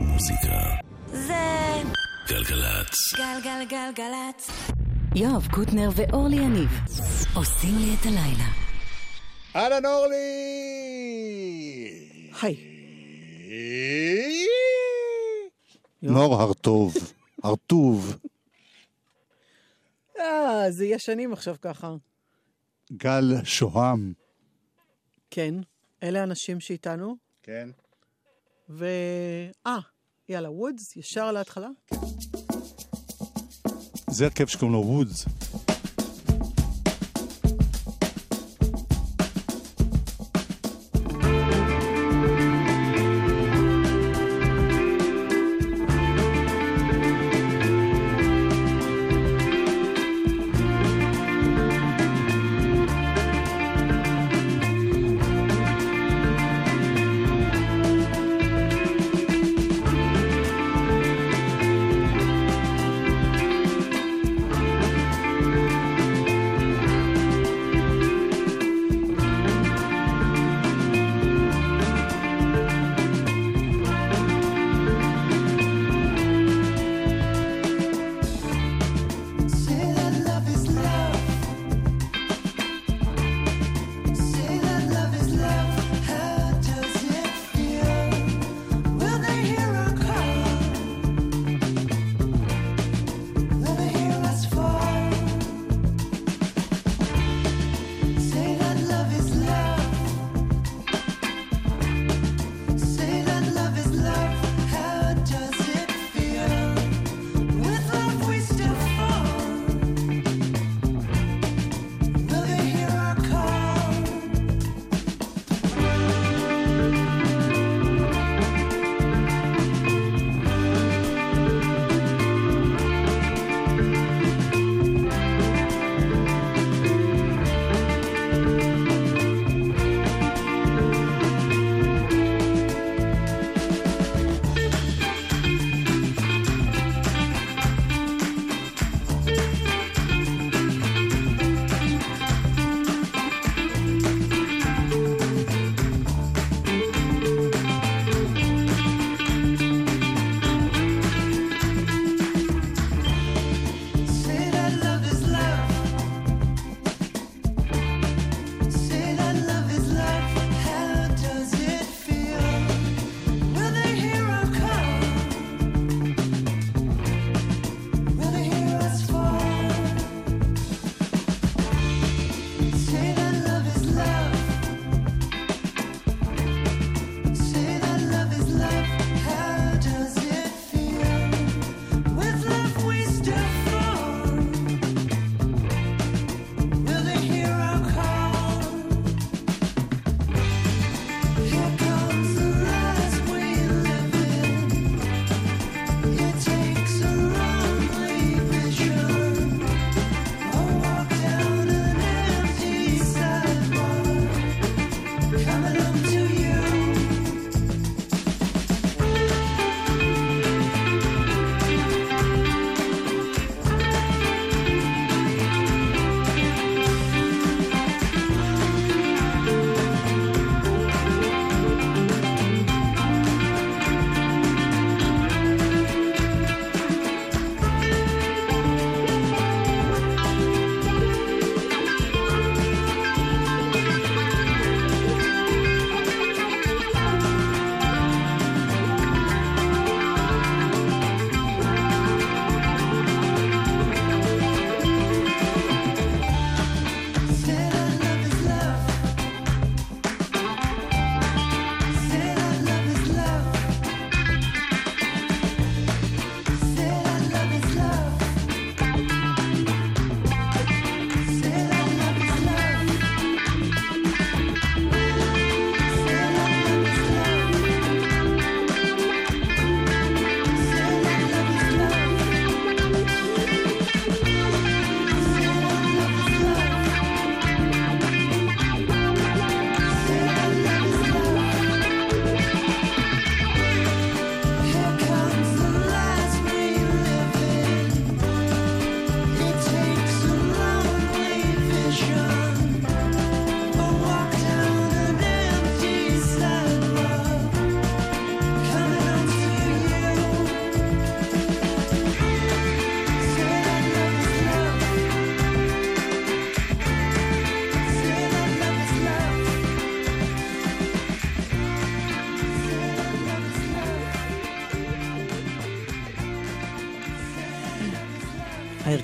מוזיקה. זה גלגלצ. גלגלגלגלצ. יואב קוטנר ואורלי יניב עושים לי את הלילה. אהלן אורלי! היי. נור הרטוב, הרטוב, אה, זה ישנים עכשיו ככה. גל שוהם. כן, אלה האנשים שאיתנו, כן. ו... אה, יאללה, וודס, ישר להתחלה? זה הרכב שקוראים לו וודס.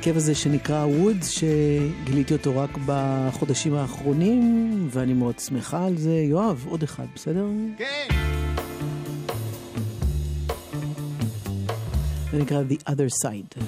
ההרכב הזה שנקרא וודס, שגיליתי אותו רק בחודשים האחרונים, ואני מאוד שמחה על זה. יואב, עוד אחד, בסדר? כן. זה נקרא The Other Side.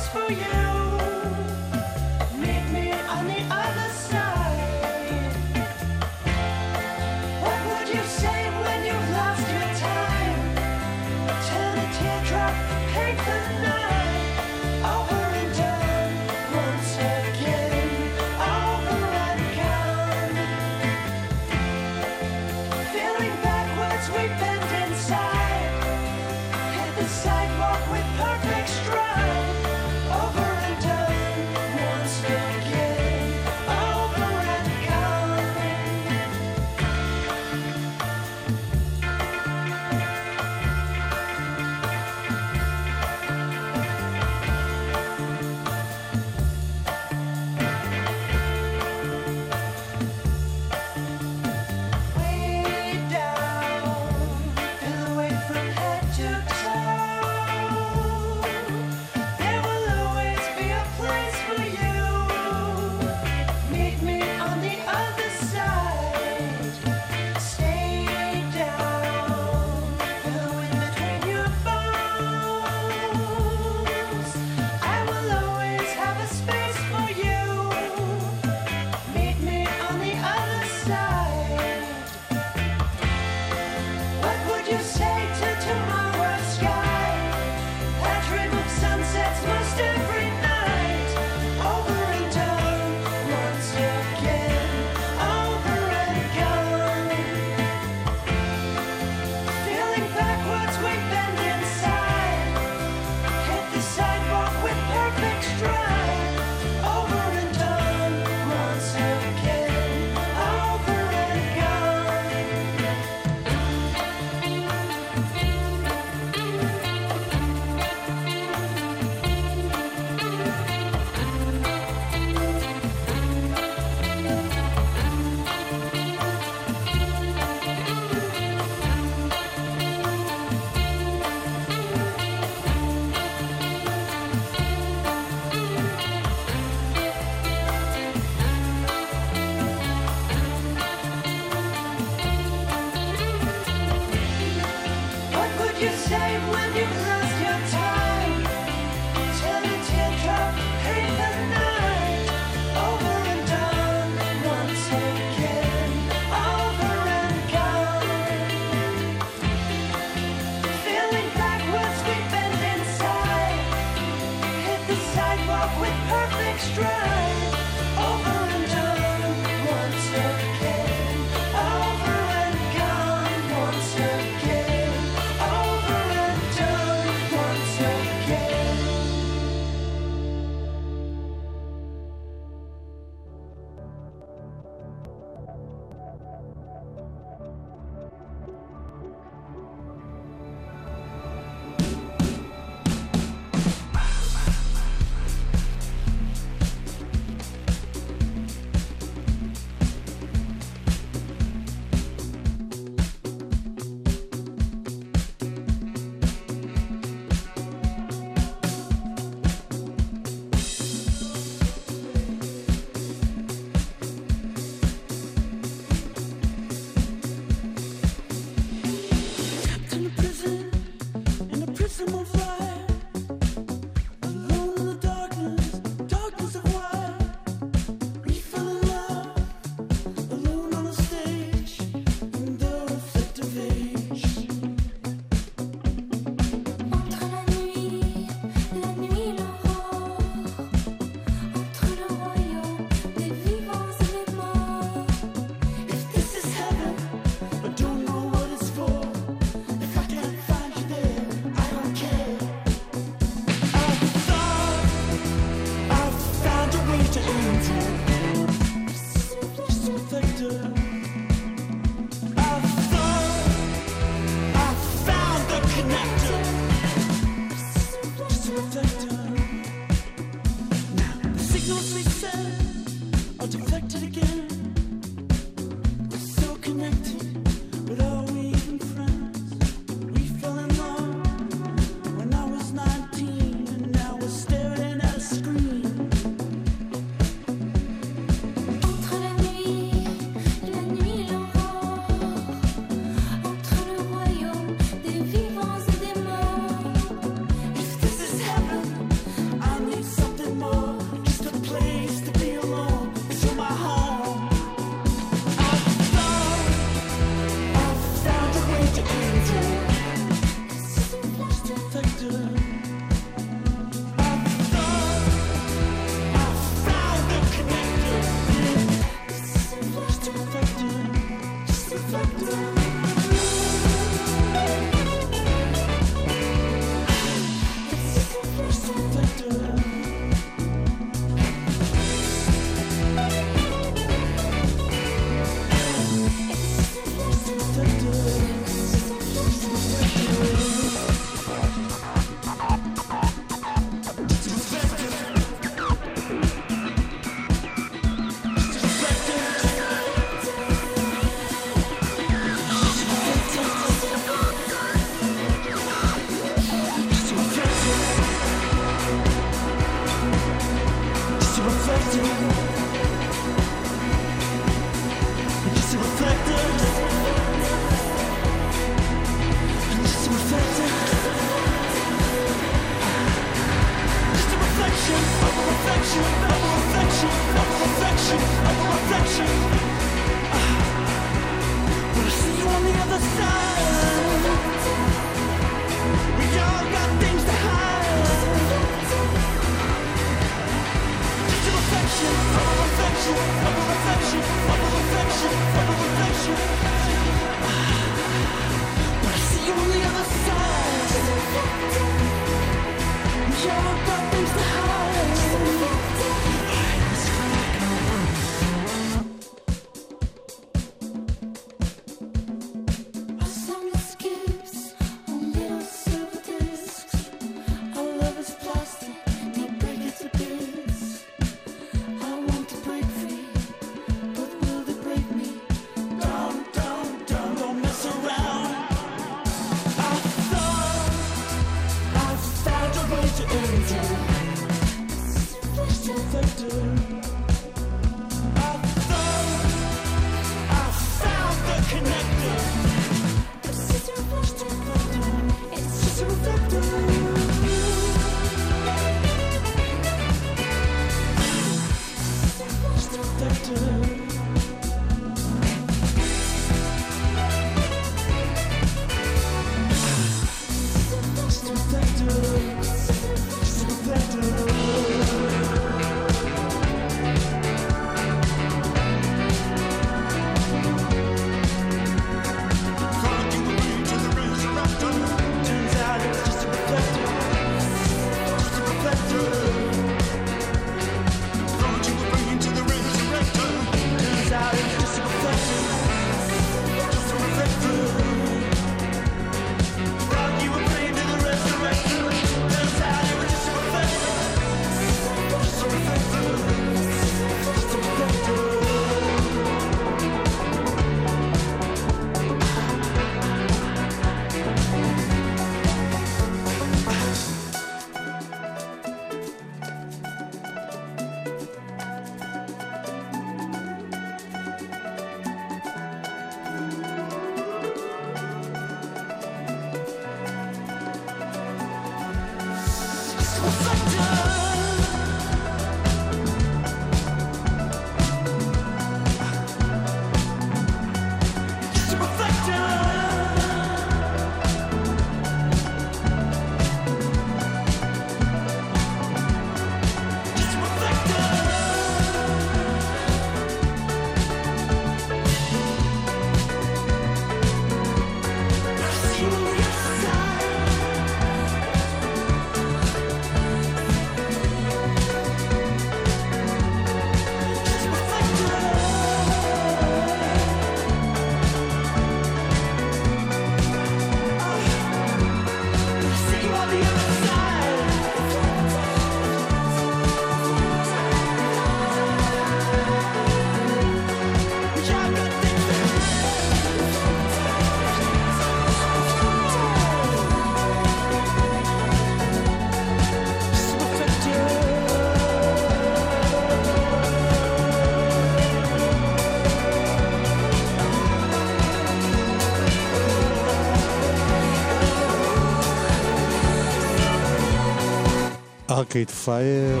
ארקייד פייר.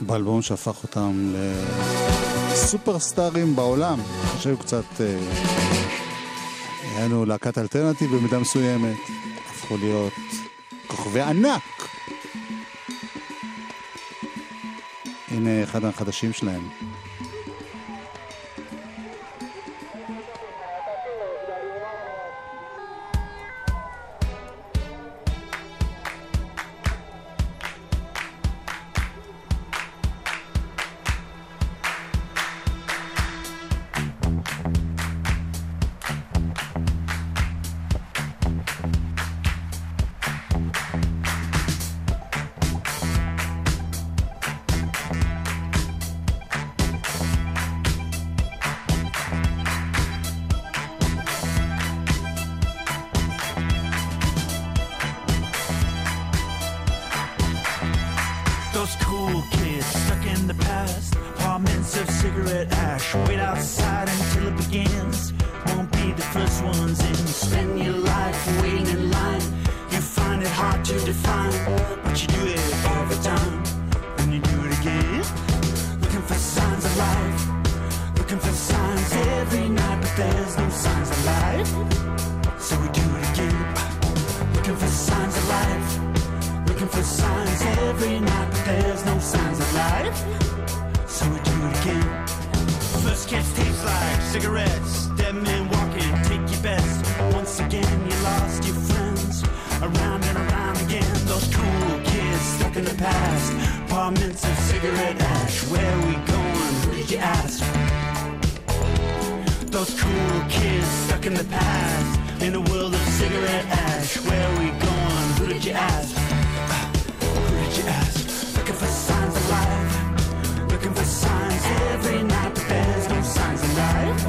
באלבום שהפך אותם לסופרסטארים בעולם. שהיו קצת... אה, היו להקת אלטרנטיב במידה מסוימת. הפכו להיות כוכבי ענק. הנה אחד החדשים שלהם. Cigarette ash. Where we going? Who did you ask? Who did you ask? Looking for signs of life. Looking for signs every night, but there's no signs of life.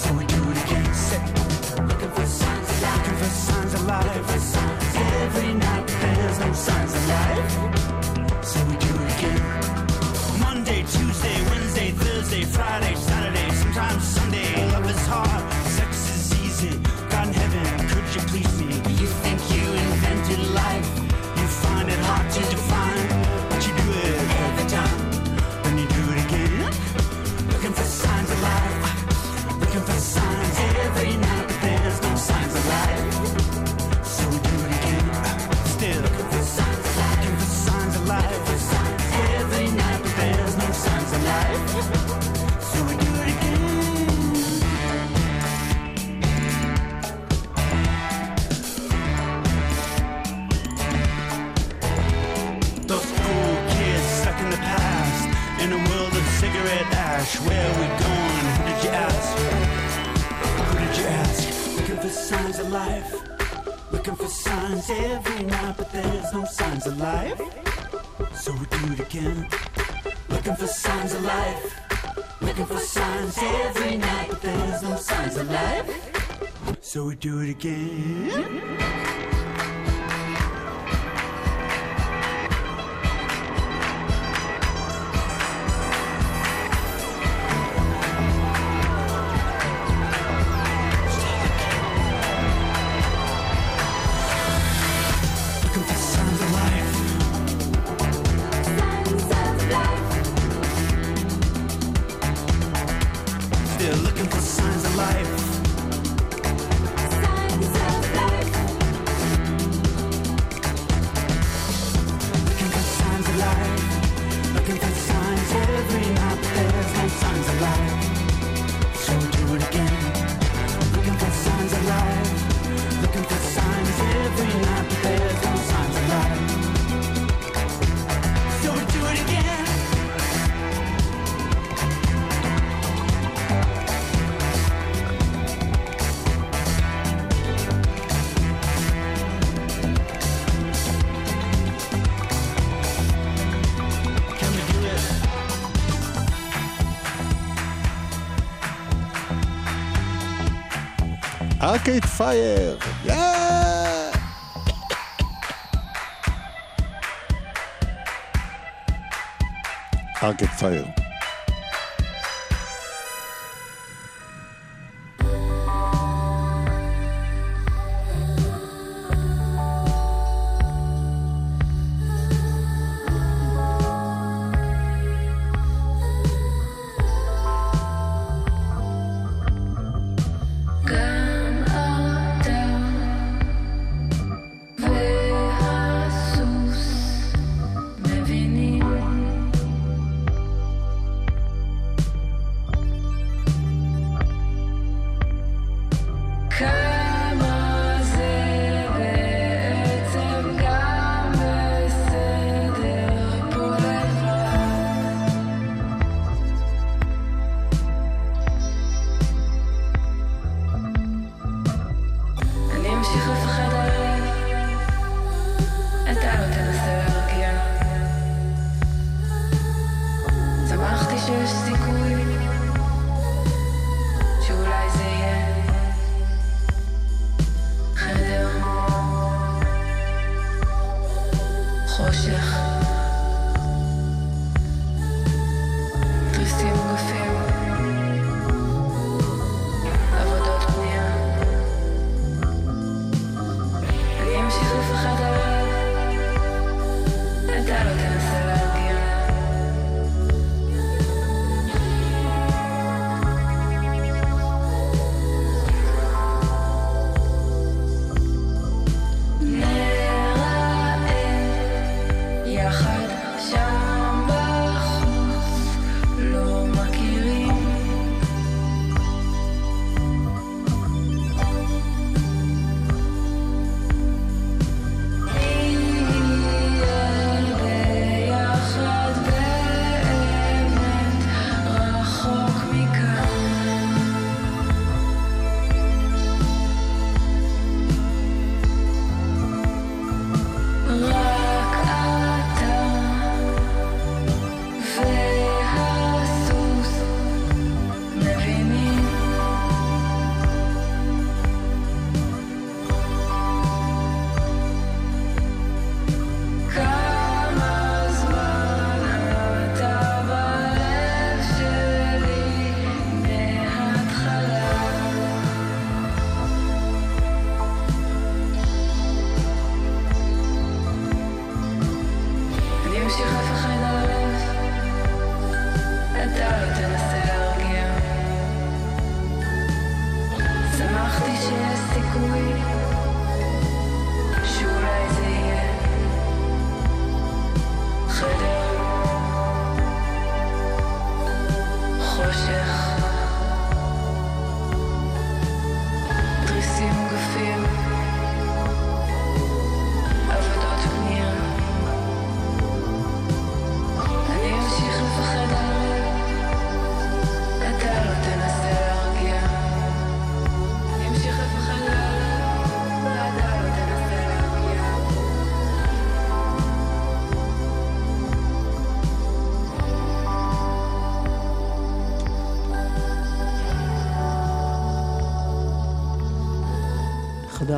So we do it again. Say, looking for signs of life. Looking for signs of life. Looking for signs every night, but there's no signs of life. So we do it again. Monday, Tuesday, Wednesday, Thursday, Friday, Where we going? Who did you ask? Who did you ask? Looking for signs of life. Looking for signs every night, but there's no signs of life. So we do it again. Looking for signs of life. Looking for signs every night, but there's no signs of life. So we do it again. Arcade Fire. Yeah! Arcade Fire.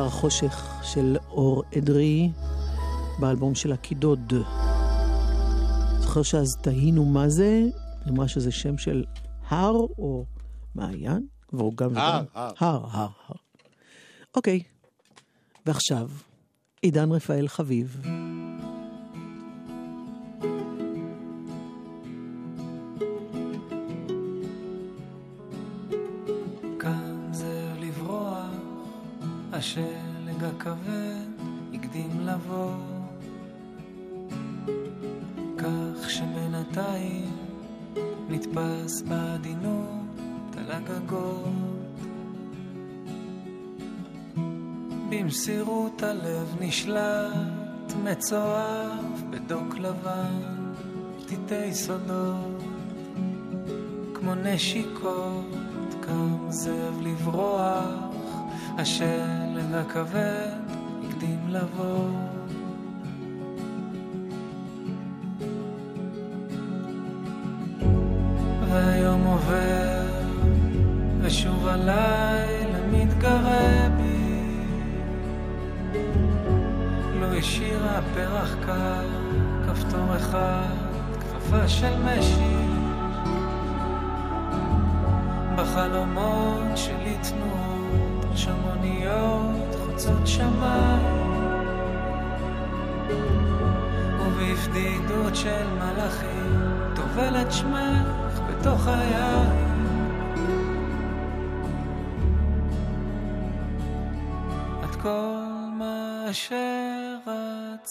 החושך של אור אדרי באלבום של הקידוד. זוכר שאז תהינו מה זה? היא אמרה שזה שם של הר או מעיין? והוא גם... הר, הר. הר, הר, הר. אוקיי, ועכשיו, עידן רפאל חביב. במסירות הלב נשלט, מצואף בדוק לבן, פתיתי סודות. כמו נשיקות, קם זאב לברוח, השלג הכבד הקדים לבוא. קר, כפתור אחד, כפפה של משי. בחלומות שלי תנועות, שמוניות חוצות שמיים. ובפדידות של מלאכים, טובלת שמך בתוך היין. את כל מה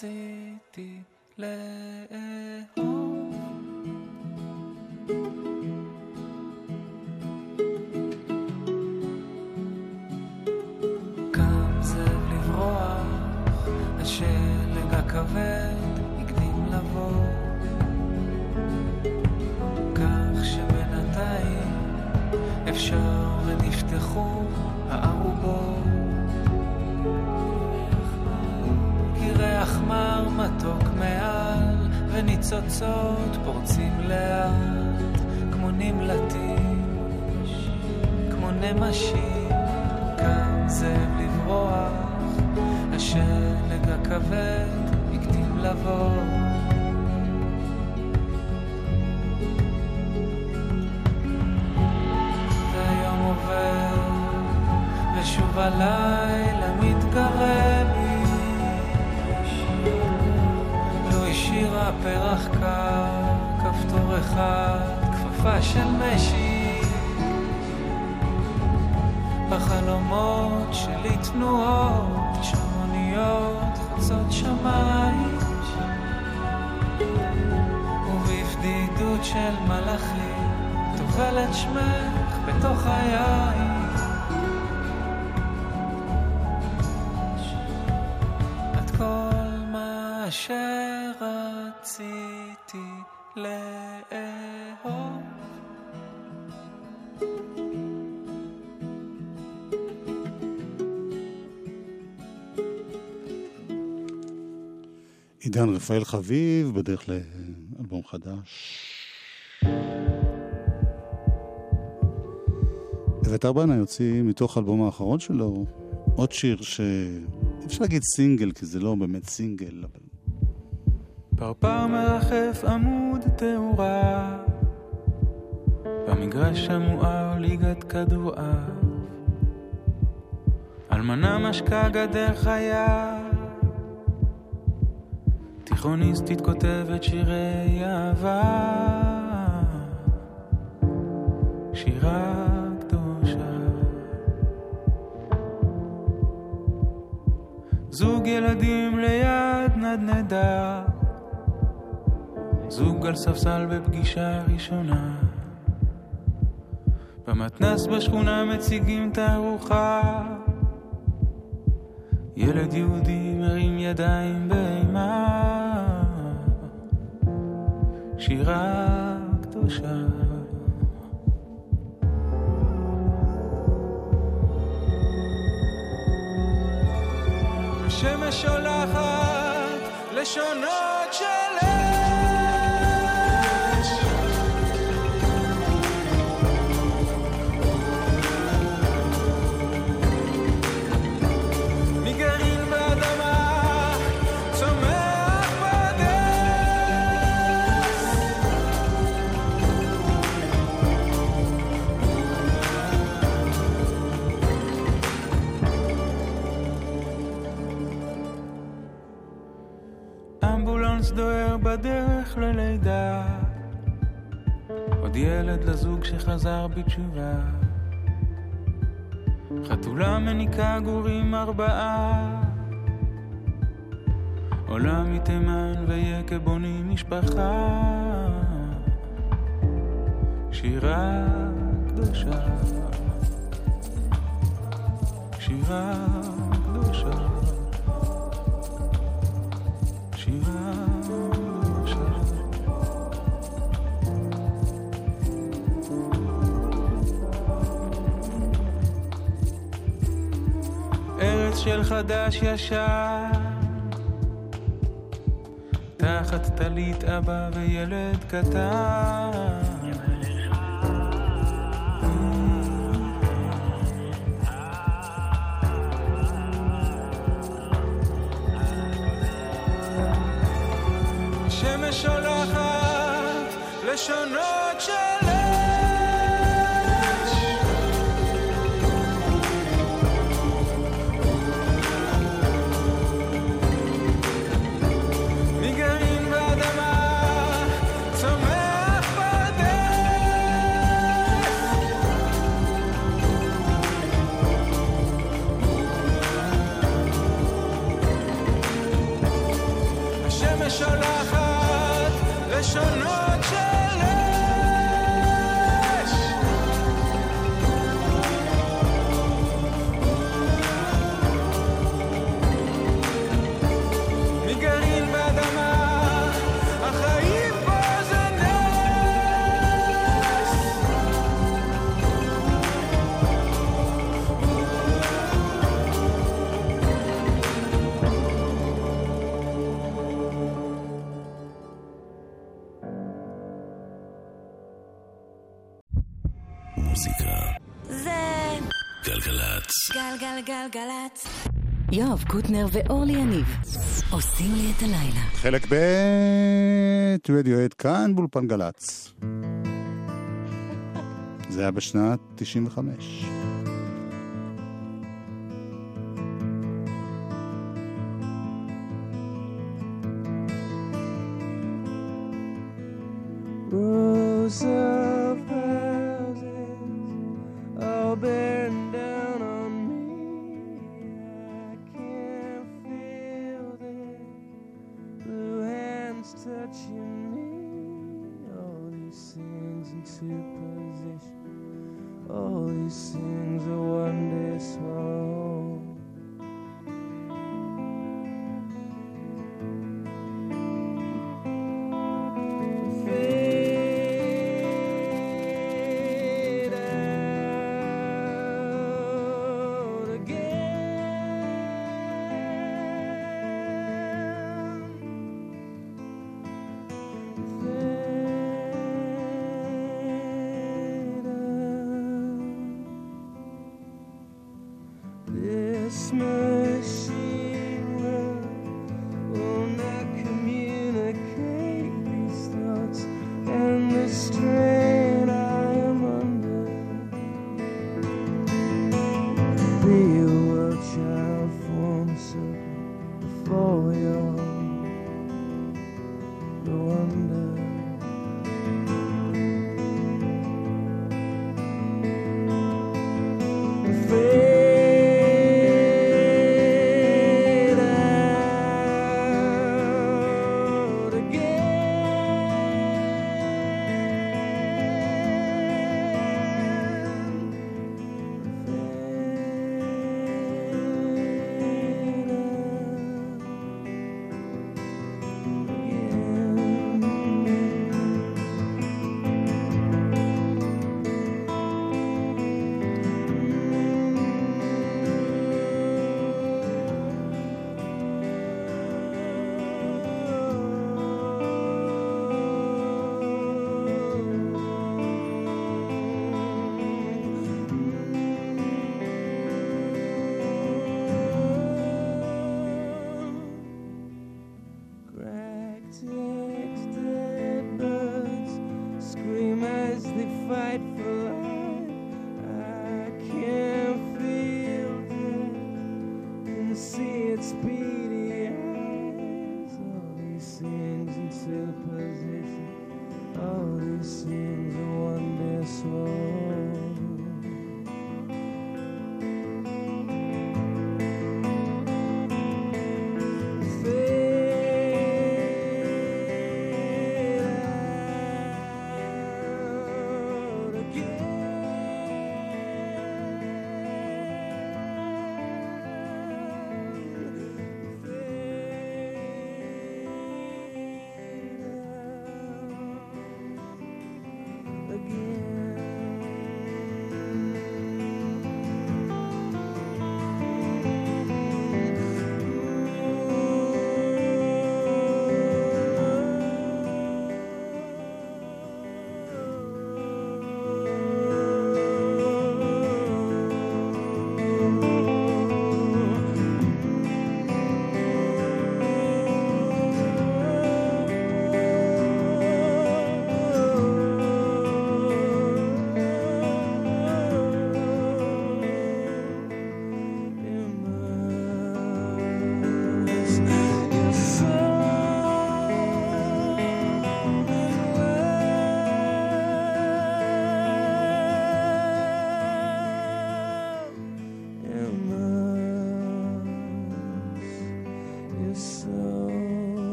שרציתי לאהוב. הניצוצות פורצים לאט, כמו נמלטיש, כמו נמשים, קם זאב לברוח, השלג הכבד הקדים לבוא. והיום עובר, ושוב הלילה מתקרב. פרח קר, כפתור אחד, כפפה של משי. בחלומות שלי תנועות, שמוניות חוצות שמיים. ובבדידות של מלאכים, טובל את שמך בתוך היין. שרציתי לאהוב. עידן רפאל חביב, בדרך לאלבום חדש. אביתר בנה יוציא מתוך האלבום האחרון שלו עוד שיר ש... אפשר להגיד סינגל, כי זה לא באמת סינגל, אבל פרפר מרחף עמוד תאורה. במגרש המואר ליגת כדורעף. אלמנה משקה גדר חיה. תיכוניסטית כותבת שירי אהבה. שירה קדושה. זוג ילדים ליד נדנדה זוג על ספסל בפגישה ראשונה. במתנס בשכונה מציגים תערוכה. ילד יהודי מרים ידיים באימה. שירה קדושה. השמש שולחת לשונות בדרך ללידה. עוד ילד לזוג שחזר בתשובה. חתולה מניקה גורים ארבעה. עולה מתימן ויקה בונים משפחה. שירה קדושה. שירה של חדש ישן תחת טלית אבא וילד קטן. שמש שולחת לשונות של גלגלצ. יואב קוטנר ואורלי יניב עושים לי את הלילה. חלק ב' רדיואט כאן באולפן גל"צ. זה היה בשנת 95. holy sins are one day.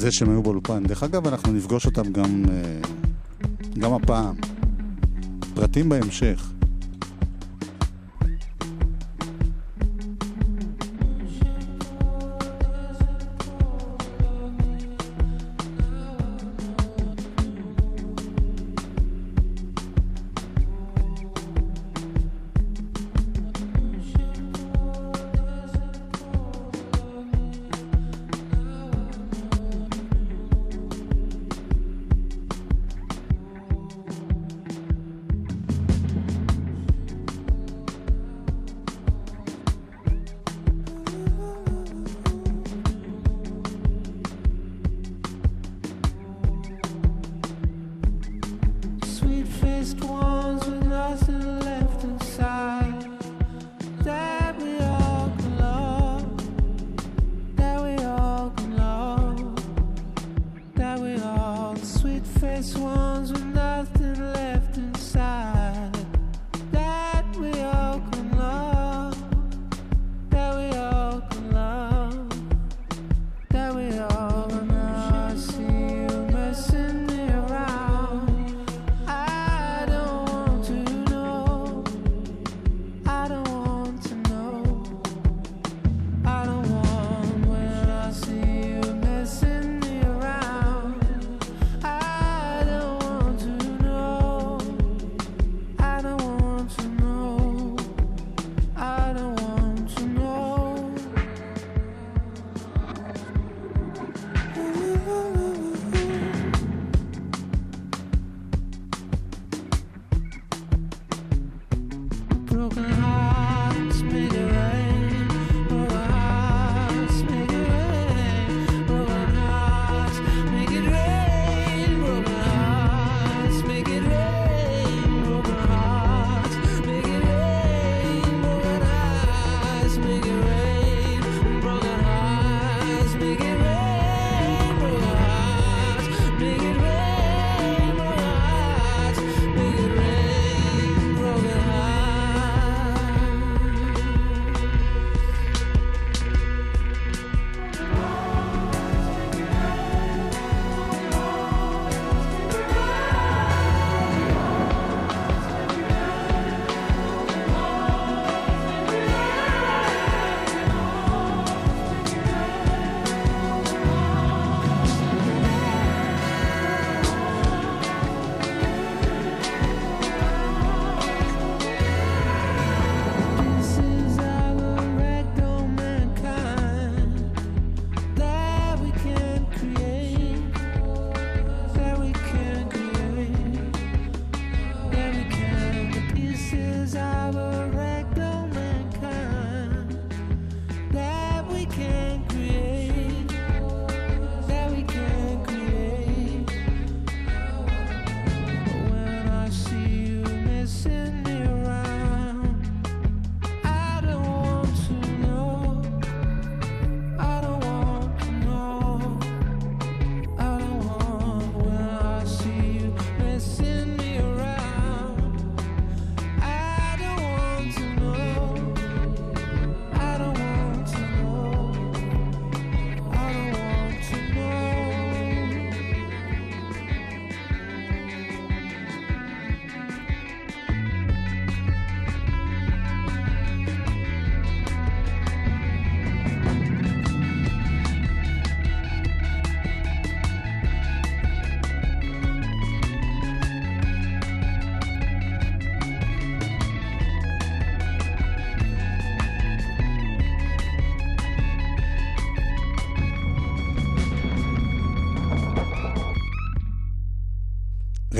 זה שהם היו באולפן. דרך אגב, אנחנו נפגוש אותם גם, אה, גם הפעם. פרטים בהמשך.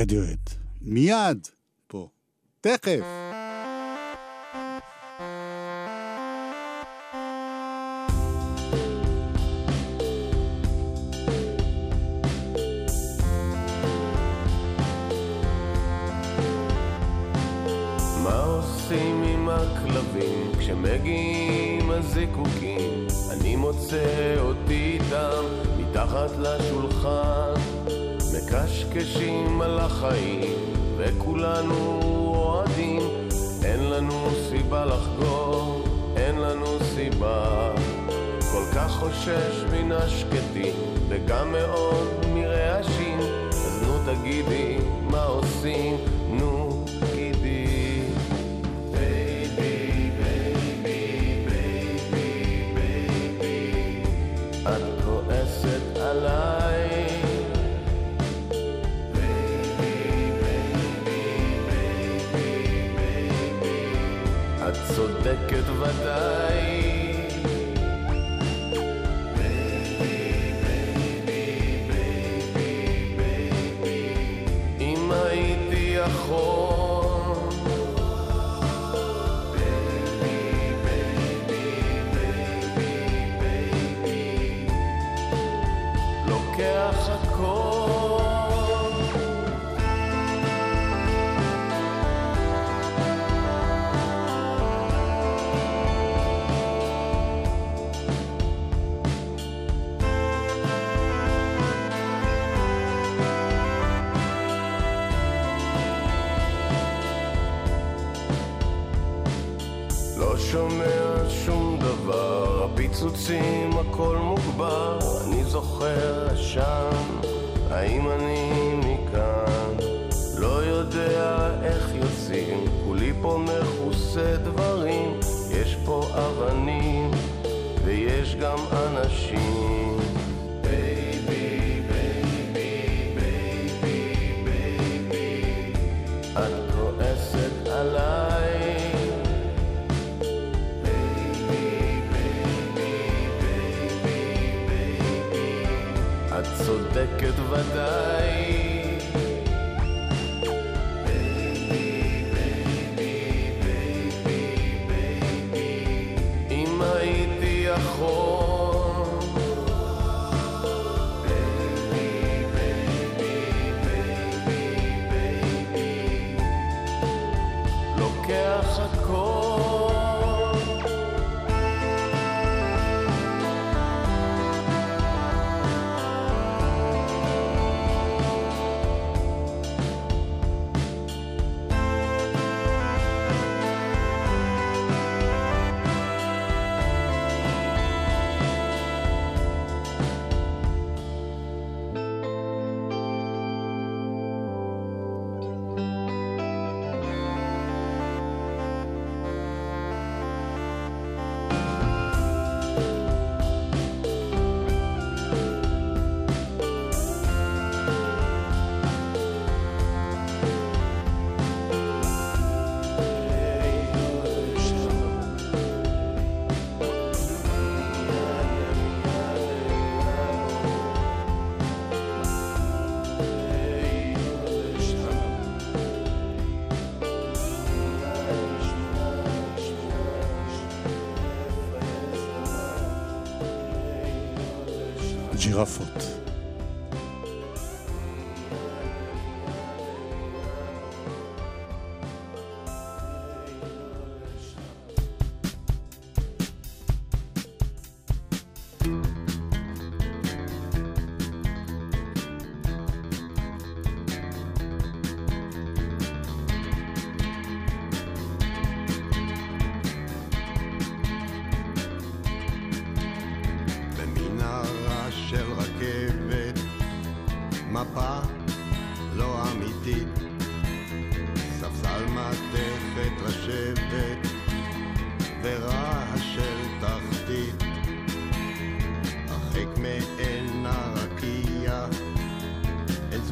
רדיואט. מיד, פה. תכף. מקשקשים על החיים, וכולנו אוהדים. אין לנו סיבה לחגוג, אין לנו סיבה. כל כך חושש מן השקטים, וגם מאוד מרעשים. אז נו תגידי, מה עושים? צודקת ודאי. אם הייתי יכול Rafoto.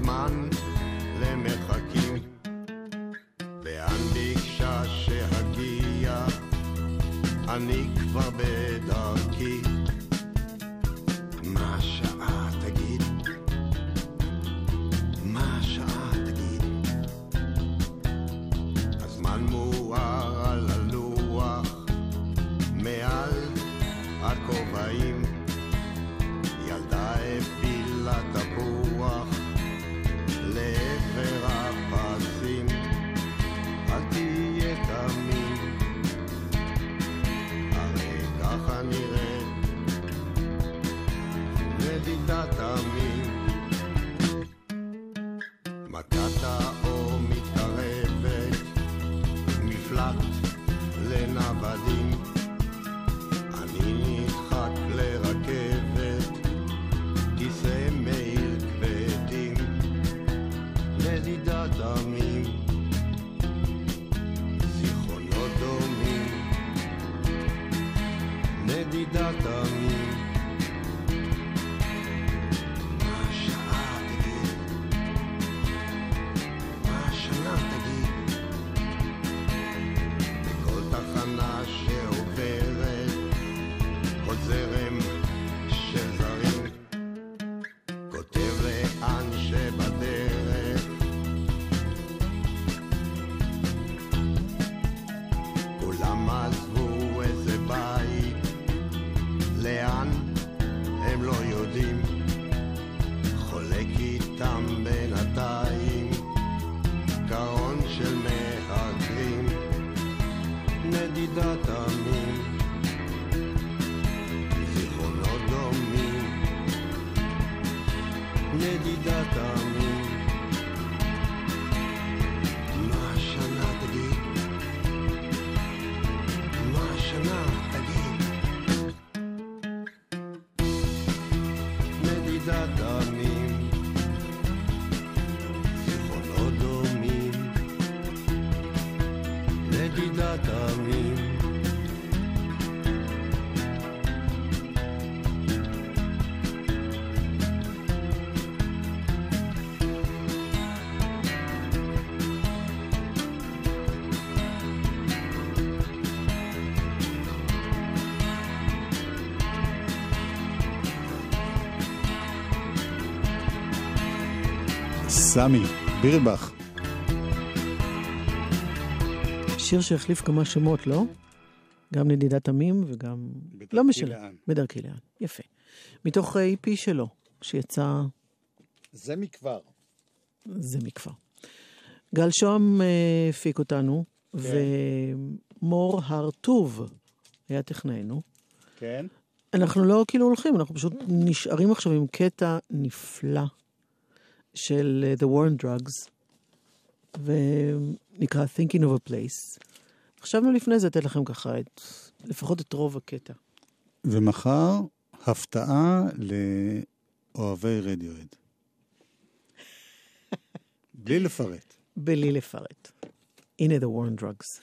זמן למרחקים. לאן ביקשה שהגיע, אני כבר ב... נדידת עמים סמי, בירנבך. שיר שהחליף כמה שמות, לא? גם נדידת עמים וגם... לא משנה. לאן. בדרכי לאן. יפה. מתוך ה-EP שלו, שיצא זה מכבר. זה מכבר. גל שוהם אה, הפיק אותנו, ומור הרטוב היה טכנאינו. כן. אנחנו לא כאילו הולכים, אנחנו פשוט נשארים עכשיו עם קטע נפלא של אה, The War on Drugs, ונקרא Thinking of a Place. חשבנו לפני זה לתת לכם ככה את, לפחות את רוב הקטע. ומחר, הפתעה לאוהבי רדיואד. בלי לפרט. בלי לפרט. הנה The War on Drugs.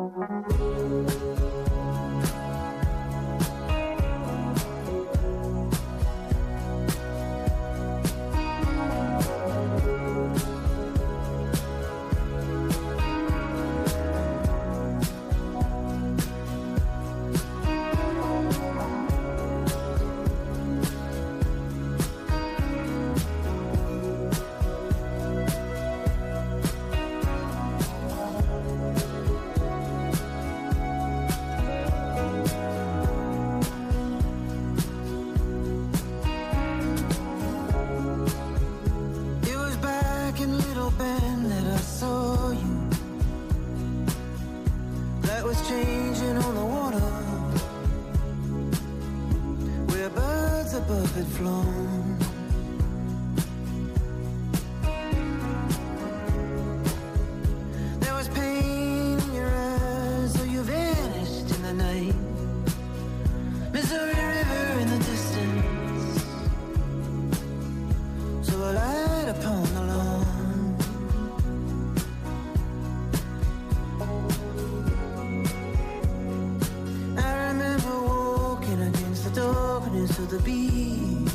Música to the beach.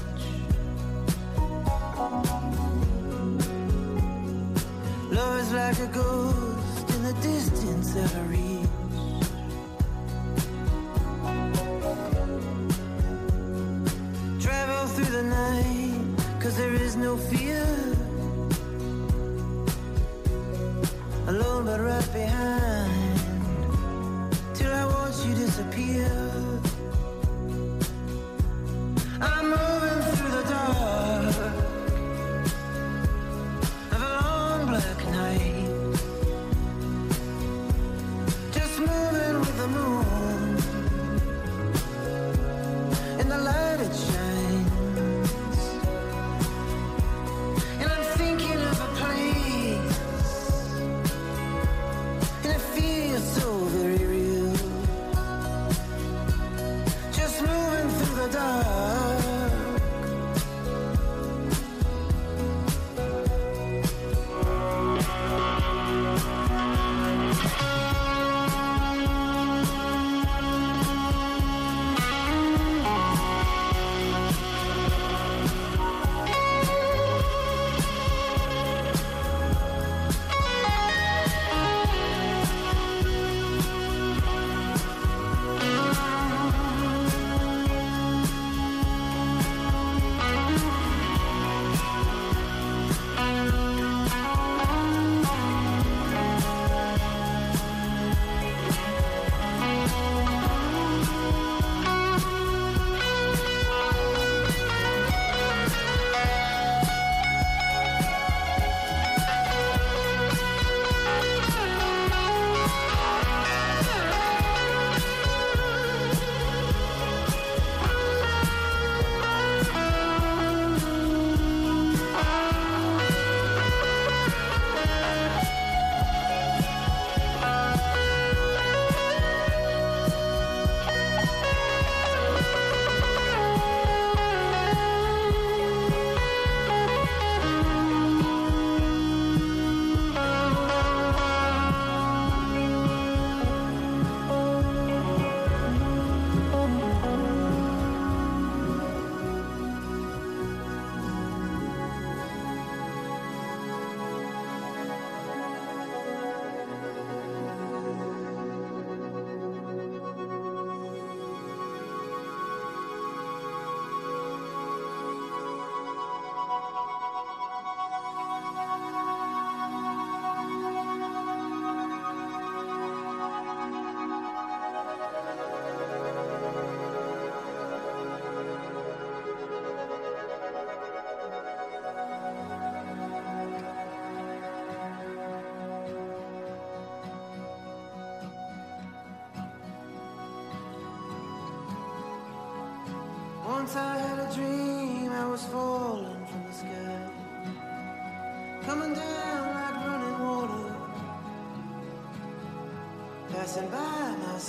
Love is like a ghost in the distance that I reach.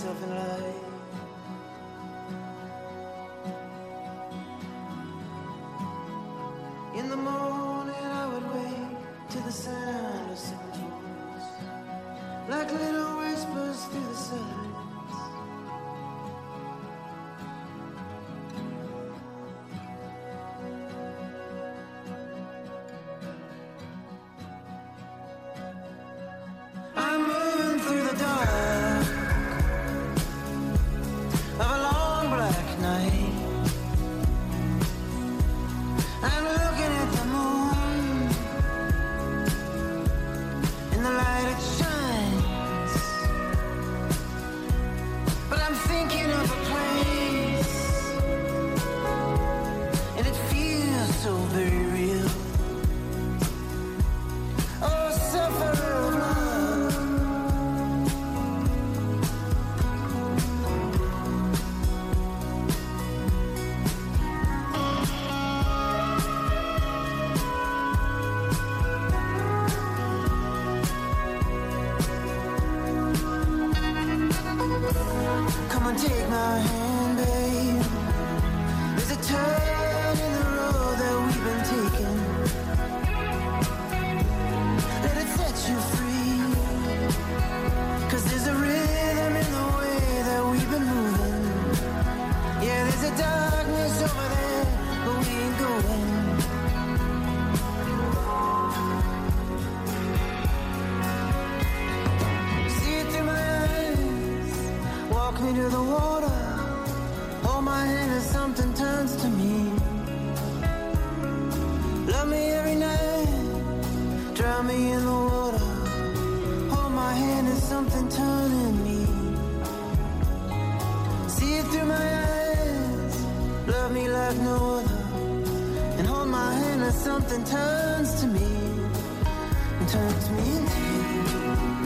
myself in life. In the morning, I would wake to the sound of someone's like little. like no other and hold my hand as something turns to me and turns me into you.